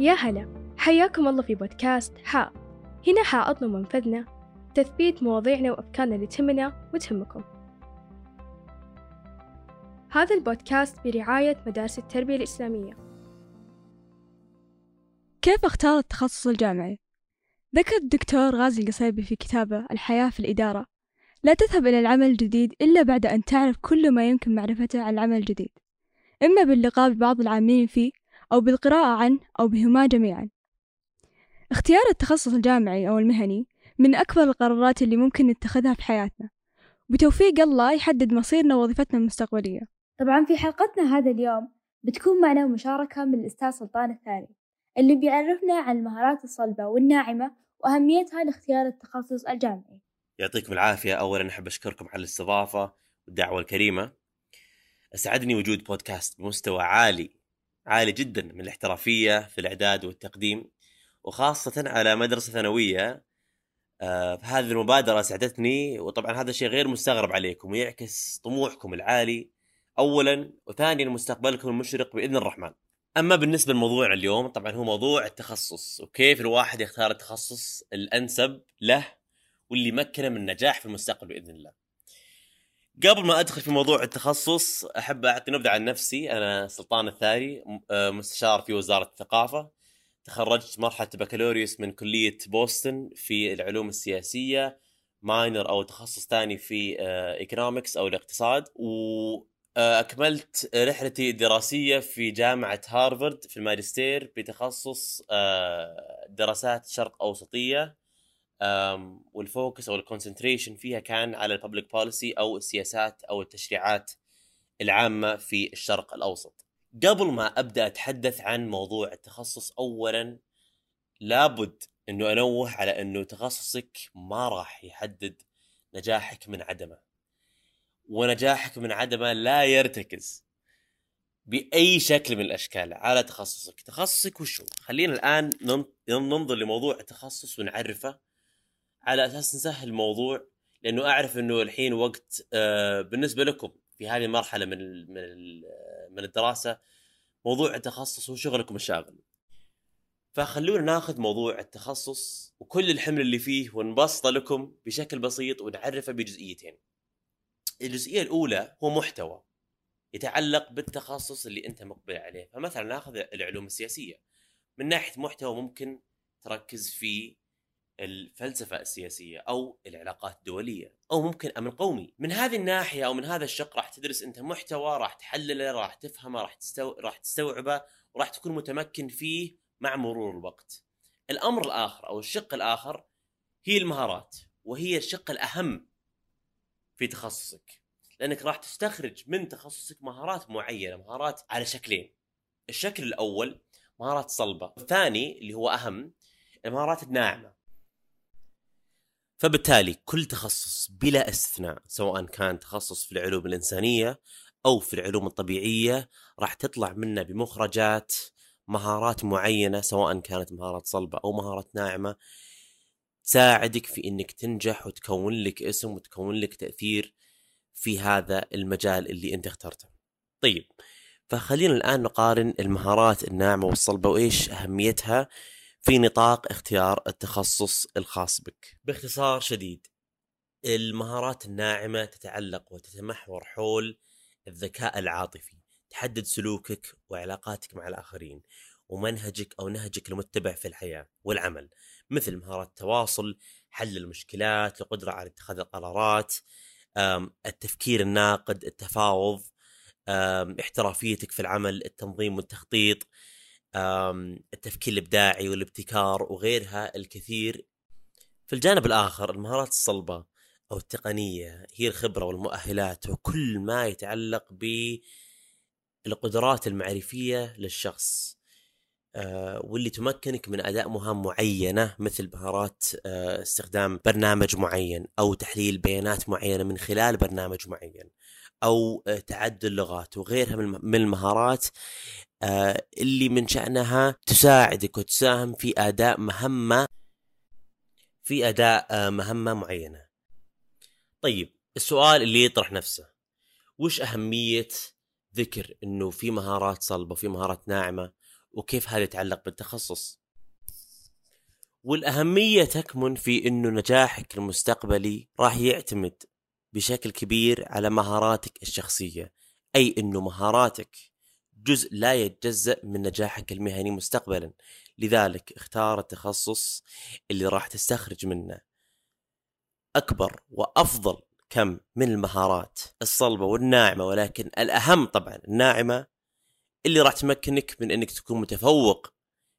يا هلا حياكم الله في بودكاست حاء هنا حائطنا ومنفذنا تثبيت مواضيعنا وأفكارنا اللي تهمنا وتهمكم. هذا البودكاست برعاية مدارس التربية الإسلامية. كيف اختار التخصص الجامعي؟ ذكر الدكتور غازي القصيبي في كتابه الحياة في الإدارة. لا تذهب إلى العمل الجديد إلا بعد أن تعرف كل ما يمكن معرفته عن العمل الجديد. إما باللقاء ببعض العاملين فيه أو بالقراءة عنه أو بهما جميعا. اختيار التخصص الجامعي أو المهني من أكبر القرارات اللي ممكن نتخذها في حياتنا. بتوفيق الله يحدد مصيرنا ووظيفتنا المستقبلية. طبعا في حلقتنا هذا اليوم بتكون معنا مشاركة من الأستاذ سلطان الثاني اللي بيعرفنا عن المهارات الصلبة والناعمة وأهميتها لاختيار التخصص الجامعي. يعطيكم العافية. أولا أحب أشكركم على الاستضافة والدعوة الكريمة. أسعدني وجود بودكاست بمستوى عالي. عالي جدا من الاحترافية في الإعداد والتقديم وخاصة على مدرسة ثانوية آه هذه المبادرة سعدتني وطبعا هذا شيء غير مستغرب عليكم ويعكس طموحكم العالي أولا وثانيا مستقبلكم المشرق بإذن الرحمن أما بالنسبة لموضوعنا اليوم طبعا هو موضوع التخصص وكيف الواحد يختار التخصص الأنسب له واللي يمكنه من النجاح في المستقبل بإذن الله. قبل ما أدخل في موضوع التخصص أحب أعطي نبذة عن نفسي. أنا سلطان الثاري مستشار في وزارة الثقافة. تخرجت مرحلة بكالوريوس من كلية بوسطن في العلوم السياسية minor أو تخصص ثاني في economics أو الاقتصاد. واكملت رحلتي الدراسية في جامعة هارفارد في الماجستير بتخصص دراسات شرق أوسطية. وال focus أو ال concentration فيها كان على ال public policy أو السياسات أو التشريعات العامة في الشرق الأوسط. قبل ما أبدأ أتحدث عن موضوع التخصص اولا لابد إنه أنوه على إنه تخصصك ما راح يحدد نجاحك من عدمه. ونجاحك من عدمه لا يرتكز بأي شكل من الأشكال على تخصصك، تخصصك وشو؟ خلينا الآن ننظر لموضوع التخصص ونعرفه على أساس نسهل الموضوع لأنه أعرف إنه الحين وقت آه بالنسبة لكم في هذه المرحلة من ال من الدراسة موضوع التخصص هو شغلكم الشاغل. فخلونا ناخذ موضوع التخصص وكل الحمل اللي فيه ونبسطه لكم بشكل بسيط ونعرفه بجزئيتين. الجزئية الأولى هو محتوى يتعلق بالتخصص اللي أنت مقبل عليه، فمثلا ناخذ العلوم السياسية. من ناحية محتوى ممكن تركز في الفلسفة السياسية أو العلاقات الدولية أو ممكن أمن قومي. من هذه الناحية أو من هذا الشق راح تدرس أنت محتوى راح تحلله راح تفهمه راح, تستو... راح تستوعبه وراح تكون متمكن فيه مع مرور الوقت. الأمر الآخر أو الشق الآخر هي المهارات وهي الشق الأهم في تخصصك. لأنك راح تستخرج من تخصصك مهارات معينة مهارات على شكلين. الشكل الأول مهارات صلبة الثاني اللي هو أهم المهارات الناعمة. فبالتالي كل تخصص بلا استثناء سواء كان تخصص في العلوم الإنسانية أو في العلوم الطبيعية راح تطلع منه بمخرجات مهارات معينة سواء كانت مهارات صلبة أو مهارات ناعمة تساعدك في إنك تنجح وتكون لك اسم وتكون لك تأثير في هذا المجال اللي أنت اخترته. طيب فخلينا الآن نقارن المهارات الناعمة والصلبة وإيش أهميتها في نطاق اختيار التخصص الخاص بك. باختصار شديد المهارات الناعمة تتعلق وتتمحور حول الذكاء العاطفي، تحدد سلوكك وعلاقاتك مع الآخرين ومنهجك أو نهجك المتبع في الحياة والعمل، مثل مهارات التواصل، حل المشكلات، القدرة على اتخاذ القرارات، التفكير الناقد، التفاوض، احترافيتك في العمل، التنظيم والتخطيط، التفكير الإبداعي والابتكار وغيرها الكثير في الجانب الآخر المهارات الصلبة أو التقنية هي الخبرة والمؤهلات وكل ما يتعلق بالقدرات المعرفية للشخص واللي تمكنك من أداء مهام معينة مثل مهارات استخدام برنامج معين أو تحليل بيانات معينة من خلال برنامج معين. أو تعدل لغات وغيرها من المهارات اللي من شأنها تساعدك وتساهم في أداء مهمة في أداء مهمة معينة. طيب السؤال اللي يطرح نفسه وش أهمية ذكر إنه في مهارات صلبة وفي مهارات ناعمة وكيف هذا يتعلق بالتخصص والأهمية تكمن في أنه نجاحك المستقبلي راح يعتمد بشكل كبير على مهاراتك الشخصية. أي أنه مهاراتك جزء لا يتجزأ من نجاحك المهني مستقبلا. لذلك اختار التخصص اللي راح تستخرج منه. أكبر وأفضل كم من المهارات. الصلبة والناعمة ولكن الأهم طبعا الناعمة اللي راح تمكنك من أنك تكون متفوق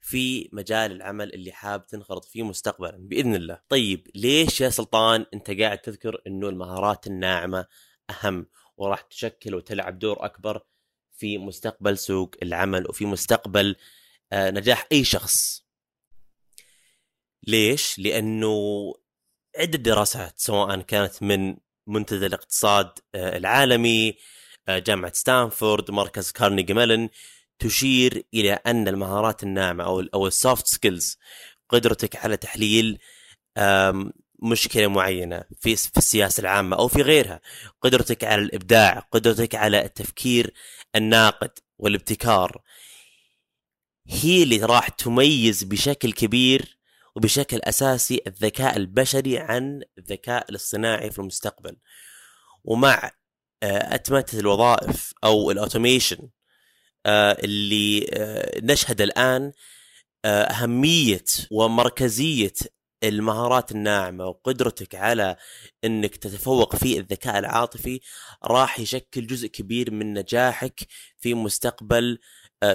في مجال العمل اللي حاب تنخرط فيه مستقبلا بإذن الله. طيب ليش يا سلطان أنت قاعد تذكر إنه المهارات الناعمة أهم وراح تشكل وتلعب دور أكبر في مستقبل سوق العمل وفي مستقبل آه، نجاح أي شخص. ليش؟ لأنه عدة دراسات سواء كانت من منتدى الاقتصاد آه، العالمي آه، جامعة ستانفورد مركز كارنيجي ميلن تشير إلى أن المهارات الناعمة أو أو ال soft skills قدرتك على تحليل مشكلة معينة في في السياسة العامة أو في غيرها. قدرتك على الإبداع قدرتك على التفكير الناقد والابتكار. هي اللي راح تميز بشكل كبير وبشكل أساسي الذكاء البشري عن الذكاء الاصطناعي في المستقبل. ومع آه، أتمتة الوظائف أو الاوتوميشن اللي آه، نشهد الآن آه، أهمية ومركزية المهارات الناعمة وقدرتك على إنك تتفوق في الذكاء العاطفي راح يشكل جزء كبير من نجاحك في مستقبل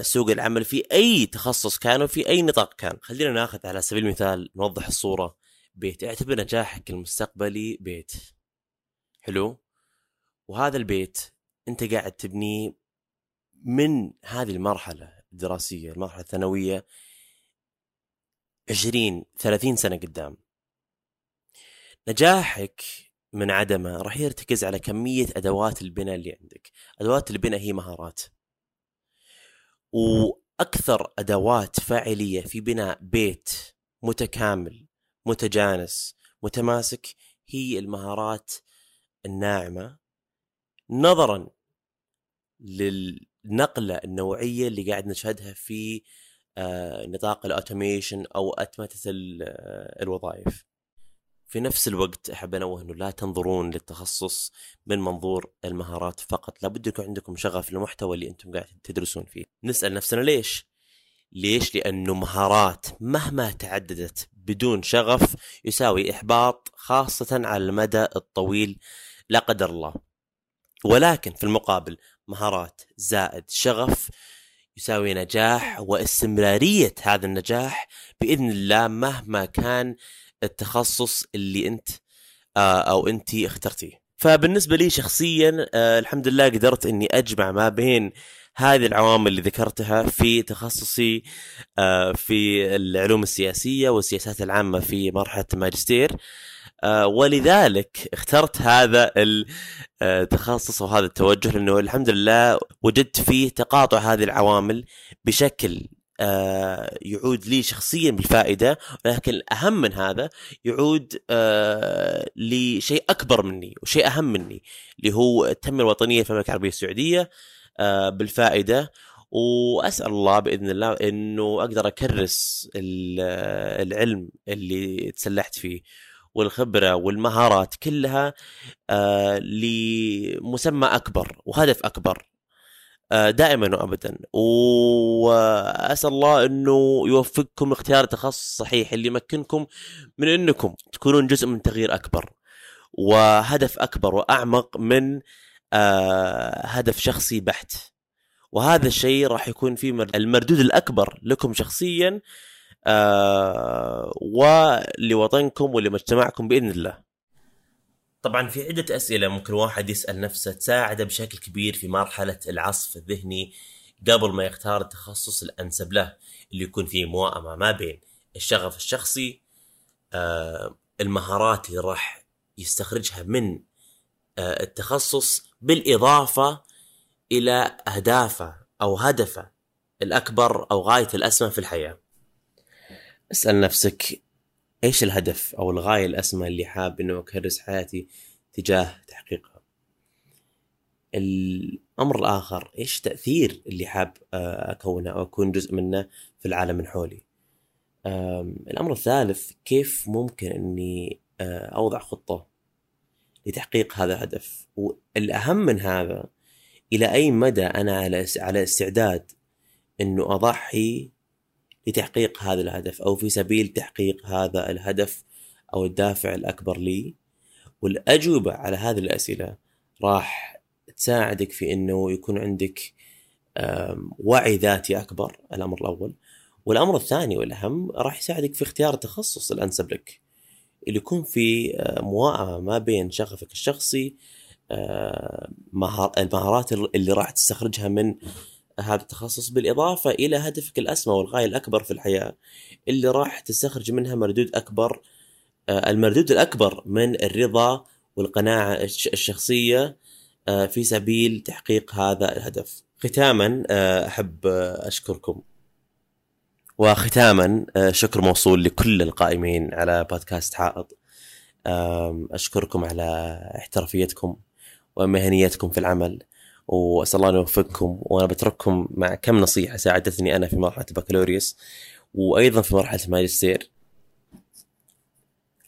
سوق العمل في أي تخصص كان وفي أي نطاق كان. خلينا ناخذ على سبيل المثال نوضح الصورة. بيت اعتبر نجاحك المستقبلي بيت. حلو؟ وهذا البيت أنت قاعد تبنيه من هذه المرحلة الدراسية المرحلة الثانوية عشرين ثلاثين سنة قدام. نجاحك من عدمه راح يرتكز على كمية أدوات البناء اللي عندك. أدوات البناء هي مهارات. وأكثر أدوات فاعلية في بناء بيت متكامل متجانس متماسك هي المهارات الناعمة. نظرا لل النقله النوعيه اللي قاعد نشهدها في آه، نطاق الاوتوميشن أو أتمتة آه، الوظائف. في نفس الوقت أحب أنوه إنه لا تنظرون للتخصص من منظور المهارات فقط، لابد يكون عندكم شغف للمحتوى اللي أنتم قاعد تدرسون فيه. نسأل نفسنا ليش؟ ليش؟ لأنه مهارات مهما تعددت بدون شغف يساوي إحباط خاصة على المدى الطويل لا قدر الله. ولكن في المقابل مهارات زائد شغف يساوي نجاح واستمرارية هذا النجاح بإذن الله مهما كان التخصص اللي أنت آه، أو أنت اخترتيه. فبالنسبة لي شخصيا آه، الحمد لله قدرت أني أجمع ما بين هذه العوامل اللي ذكرتها في تخصصي آه، في العلوم السياسية والسياسات العامة في مرحلة الماجستير. ولذلك اخترت هذا التخصص وهذا التوجه لأنه الحمد لله وجدت فيه تقاطع هذه العوامل بشكل آه، يعود لي شخصيا بالفائدة ولكن الأهم من هذا يعود آه، لشيء أكبر مني وشيء أهم مني اللي هو التنمية الوطنية في المملكة العربية السعودية بالفائدة. وأسأل الله بإذن الله إنه أقدر أكرس العلم اللي تسلحت فيه. والخبرة والمهارات كلها آه لمسمى أكبر وهدف أكبر آه دائما وابدا. وأسأل الله إنه يوفقكم لاختيار التخصص الصحيح اللي يمكنكم من إنكم تكونون جزء من تغيير أكبر وهدف أكبر وأعمق من آه هدف شخصي بحت. وهذا الشيء راح يكون فيه المردود الأكبر لكم شخصيا آه ولوطنكم ولمجتمعكم بإذن الله. طبعا في عدة أسئلة ممكن واحد يسأل نفسه تساعده بشكل كبير في مرحلة العصف الذهني قبل ما يختار التخصص الأنسب له اللي يكون فيه موائمه ما بين الشغف الشخصي آه المهارات اللي راح يستخرجها من آه التخصص بالإضافة إلى أهدافه أو هدفه الأكبر أو غايته الأسمى في الحياة. اسأل نفسك إيش الهدف أو الغاية الأسمى اللي حاب إنه أكرس حياتي تجاه تحقيقها؟ الأمر الآخر إيش تأثير اللي حاب آه، أكونه أو أكون جزء منه في العالم من حولي؟ الأمر الثالث كيف ممكن إني آه، أوضع خطة لتحقيق هذا الهدف؟ والأهم من هذا إلى أي مدى أنا على على استعداد إنه أضحي لتحقيق هذا الهدف أو في سبيل تحقيق هذا الهدف أو الدافع الأكبر لي. والأجوبة على هذه الأسئلة راح تساعدك في إنه يكون عندك وعي ذاتي أكبر الأمر الأول. والأمر الثاني والأهم راح يساعدك في اختيار التخصص الانسب لك اللي يكون في آه، موائمه ما بين شغفك الشخصي آه، مهار- المهارات اللي راح تستخرجها من هذا التخصص بالإضافة إلى هدفك الأسمى والغاية الأكبر في الحياة اللي راح تستخرج منها مردود أكبر آه، المردود الأكبر من الرضا والقناعة الش- الشخصية آه، في سبيل تحقيق هذا الهدف. ختاما آه، أحب آه، أشكركم. وختاما شكر موصول لكل القائمين على بودكاست حائط. آم، أشكركم على احترافيتكم ومهنيتكم في العمل وأسأل الله أن يوفقكم وأنا بترككم مع كم نصيحة ساعدتني أنا في مرحلة البكالوريوس وأيضا في مرحلة الماجستير.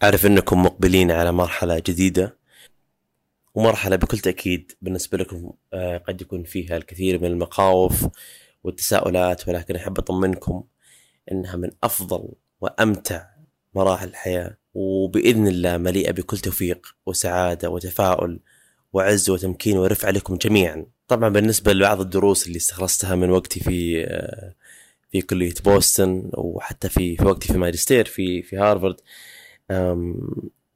أعرف أنكم مقبلين على مرحلة جديدة ومرحلة بكل تأكيد بالنسبة لكم آه، قد يكون فيها الكثير من المخاوف والتساؤلات ولكن أحب اطمنكم إنها من أفضل وأمتع مراحل الحياة وبإذن الله مليئة بكل توفيق وسعادة وتفاؤل وعز وتمكين ورفعه لكم جميعا. طبعا بالنسبة لبعض الدروس اللي استخلصتها من وقتي في آه، في كلية بوسطن وحتى في في وقتي في ماجستير في في هارفارد أم،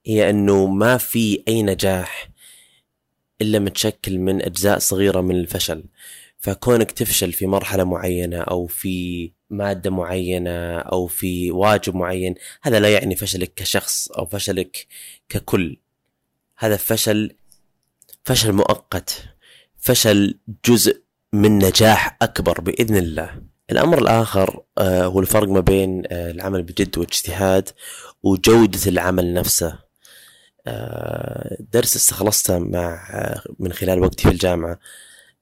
هي إنه ما في أي نجاح إلا متشكل من أجزاء صغيرة من الفشل فكونك تفشل في مرحلة معينة أو في مادة معينة أو في واجب معين هذا لا يعني فشلك كشخص أو فشلك ككل هذا فشل فشل مؤقت فشل جزء من نجاح أكبر بإذن الله. الأمر الآخر آه، هو الفرق ما بين آه، العمل بجد واجتهاد وجودة العمل نفسه. آه، درس استخلصته مع من خلال وقتي في الجامعة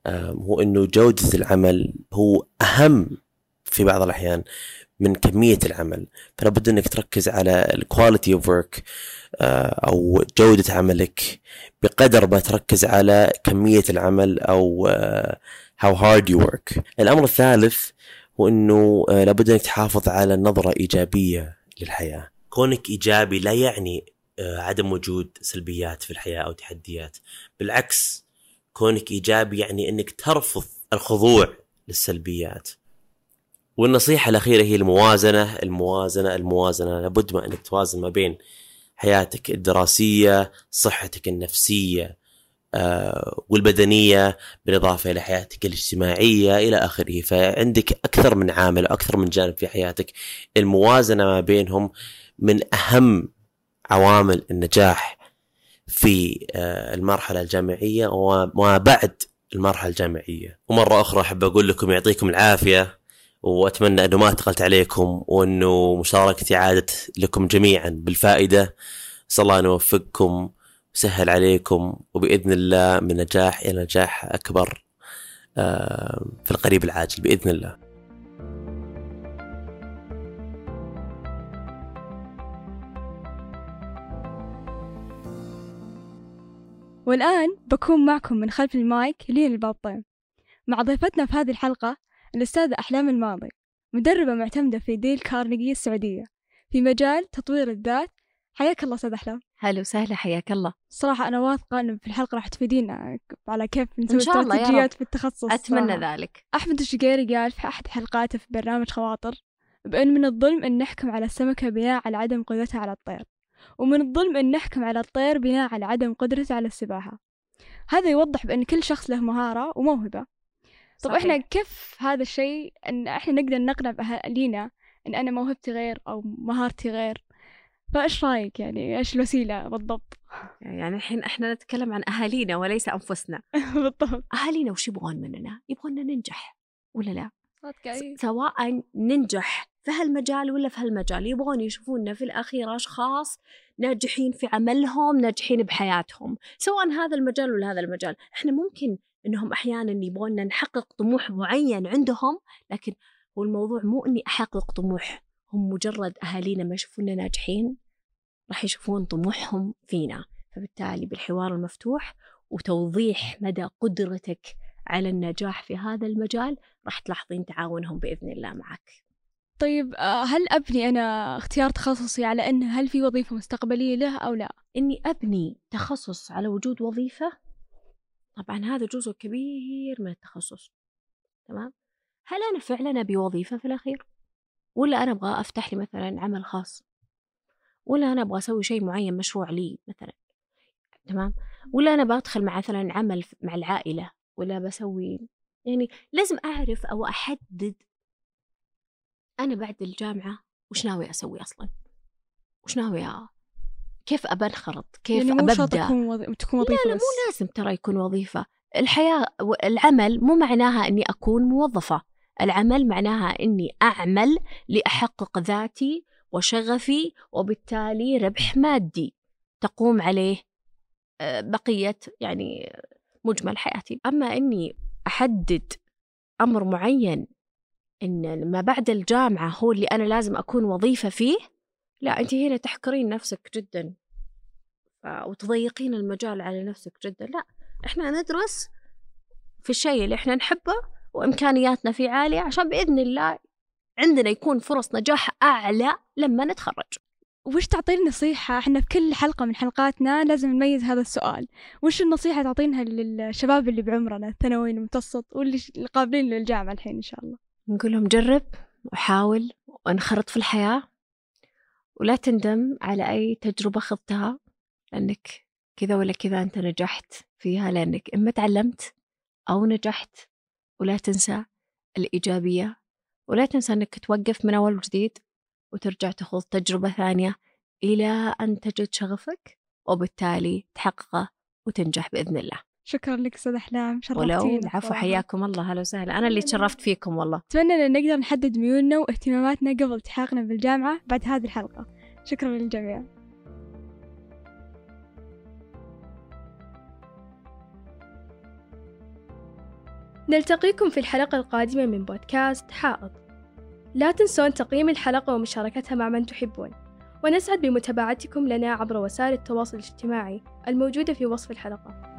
هو أنه جودة العمل هو أهم في بعض الأحيان. من كمية العمل. فلا بد أنك تركز على ال quality of work أو جودة عملك بقدر ما تركز على كمية العمل آه، how hard you work. الأمر الثالث هو أنه آه، لابد أنك تحافظ على نظرة إيجابية للحياة. كونك إيجابي لا يعني آه، عدم وجود سلبيات في الحياة أو تحديات. بالعكس كونك إيجابي يعني إنك ترفض الخضوع للسلبيات. والنصيحة الأخيرة هي الموازنة الموازنة الموازنة. لابد ما إنك توازن ما بين حياتك الدراسية صحتك النفسية آه، والبدنية بالإضافة إلى حياتك الاجتماعية إلى آخره. فعندك أكثر من عامل وأكثر من جانب في حياتك. الموازنة ما بينهم من أهم عوامل النجاح في آه، المرحلة الجامعية وما بعد المرحلة الجامعية. ومرة أخرى أحب أقول لكم يعطيكم العافية. وأتمنى إنه ما ثقلت عليكم وإنه مشاركتي عادت لكم جميعا. بالفائدة أسأل الله أن يوفقكم ويسهل عليكم وبإذن الله من نجاح إلى نجاح أكبر آه، في القريب العاجل بإذن الله. والآن بكون معكم من خلف المايك لين الباطين مع ضيفتنا في هذه الحلقة الأستاذة أحلام الماضي مدربة معتمدة في ديل كارنيجي السعودية في مجال تطوير الذات. حياك الله أستاذ أحلام. هلا وسهلا حياك الله. صراحة أنا واثقة أنه في الحلقة راح تفيدينا على كيف نسوي استراتيجيات. في التخصص. أتمنى صراحة. ذلك. أحمد الشقيري قال في أحد حلقاته في برنامج خواطر بأن من الظلم أن نحكم على السمكة بناء على عدم قدرتها على الطير ومن الظلم أن نحكم على الطير بناء على عدم قدرته على السباحة. هذا يوضح بأن كل شخص له مهارة وموهبة. طب صحيح. إحنا كيف هذا الشيء؟ أن إحنا نقدر نقنع بأهالينا أن أنا موهبتي غير أو مهارتي غير. فإيش رأيك يعني؟ إيش الوسيلة بالضبط؟ يعني الحين إحنا نتكلم عن أهالينا وليس أنفسنا. بالضبط. أهالينا وش يبغون مننا؟ يبغوننا ننجح ولا لا؟ أوكي. سواء ننجح في هالمجال ولا في هالمجال يبغون يشوفونا في الأخير أشخاص ناجحين في عملهم ناجحين بحياتهم سواء هذا المجال ولا هذا المجال. إحنا ممكن إنهم أحيانا يبغونا نحقق طموح معين عندهم لكن هو الموضوع مو إني أحقق طموح هم مجرد أهالينا ما يشوفونا ناجحين راح يشوفون طموحهم فينا فبالتالي بالحوار المفتوح وتوضيح مدى قدرتك على النجاح في هذا المجال راح تلاحظين تعاونهم بإذن الله معك طيب آه، هل أبني أنا اختيار تخصصي على أن هل في وظيفة مستقبلية له أو لا؟ إني أبني تخصص على وجود وظيفة طبعا هذا جزء كبير من التخصص تمام؟ هل أنا فعلا أبي وظيفة في الأخير؟ ولا أنا أبغى أفتح لي مثلا عمل خاص؟ ولا أنا أبغى أسوي شيء معين مشروع لي مثلا؟ تمام؟ ولا أنا بدخل مع مثلا عمل مع العائلة؟ ولا بسوي يعني لازم أعرف أو أحدد أنا بعد الجامعة وش ناوي أسوي أصلا؟ وش ناوي. كيف أبنخرط كيف يعني مو شرط تكون وظ... تكون وظيفة لا لا مو لازم ترى يكون وظيفة. الحياة العمل مو معناها أني أكون موظفة. العمل معناها أني أعمل لأحقق ذاتي وشغفي وبالتالي ربح مادي. تقوم عليه آه، بقية يعني مجمل حياتي. أما أني أحدد أمر معين إن ما بعد الجامعة هو اللي أنا لازم أكون وظيفة فيه لا أنت هنا تحقرين نفسك جدا. وتضيقين المجال على نفسك جدا. لا إحنا ندرس في الشيء اللي إحنا نحبه وإمكانياتنا فيه عالية عشان بإذن الله عندنا يكون فرص نجاح أعلى لما نتخرج. وش تعطين نصيحة؟ إحنا في كل حلقة من حلقاتنا لازم نميز هذا السؤال. وش النصيحة تعطينها للشباب اللي بعمرنا الثانوي المتوسط واللي قابلين للجامعة الحين إن شاء الله؟ نقول لهم جرب وحاول وانخرط في الحياة. ولا تندم على أي تجربة خضتها لأنك كذا ولا كذا أنت نجحت فيها لأنك إما تعلمت أو نجحت. ولا تنسى الإيجابية. ولا تنسى أنك توقف من أول وجديد وترجع تخوض تجربة ثانية إلى أن تجد شغفك وبالتالي تحققه وتنجح بإذن الله. شكرا لك أستاذ أحلام ولو شرفتينا العفو صراحة. حياكم الله. هلا وسهلا. أنا اللي تشرفت فيكم والله. أتمنى أن نقدر نحدد ميولنا واهتماماتنا قبل التحاقنا بالجامعة بعد هذه الحلقة. شكرا للجميع. نلتقيكم في الحلقة القادمة من بودكاست حائط. لا تنسون تقييم الحلقة ومشاركتها مع من تحبون. ونسعد بمتابعتكم لنا عبر وسائل التواصل الاجتماعي الموجودة في وصف الحلقة.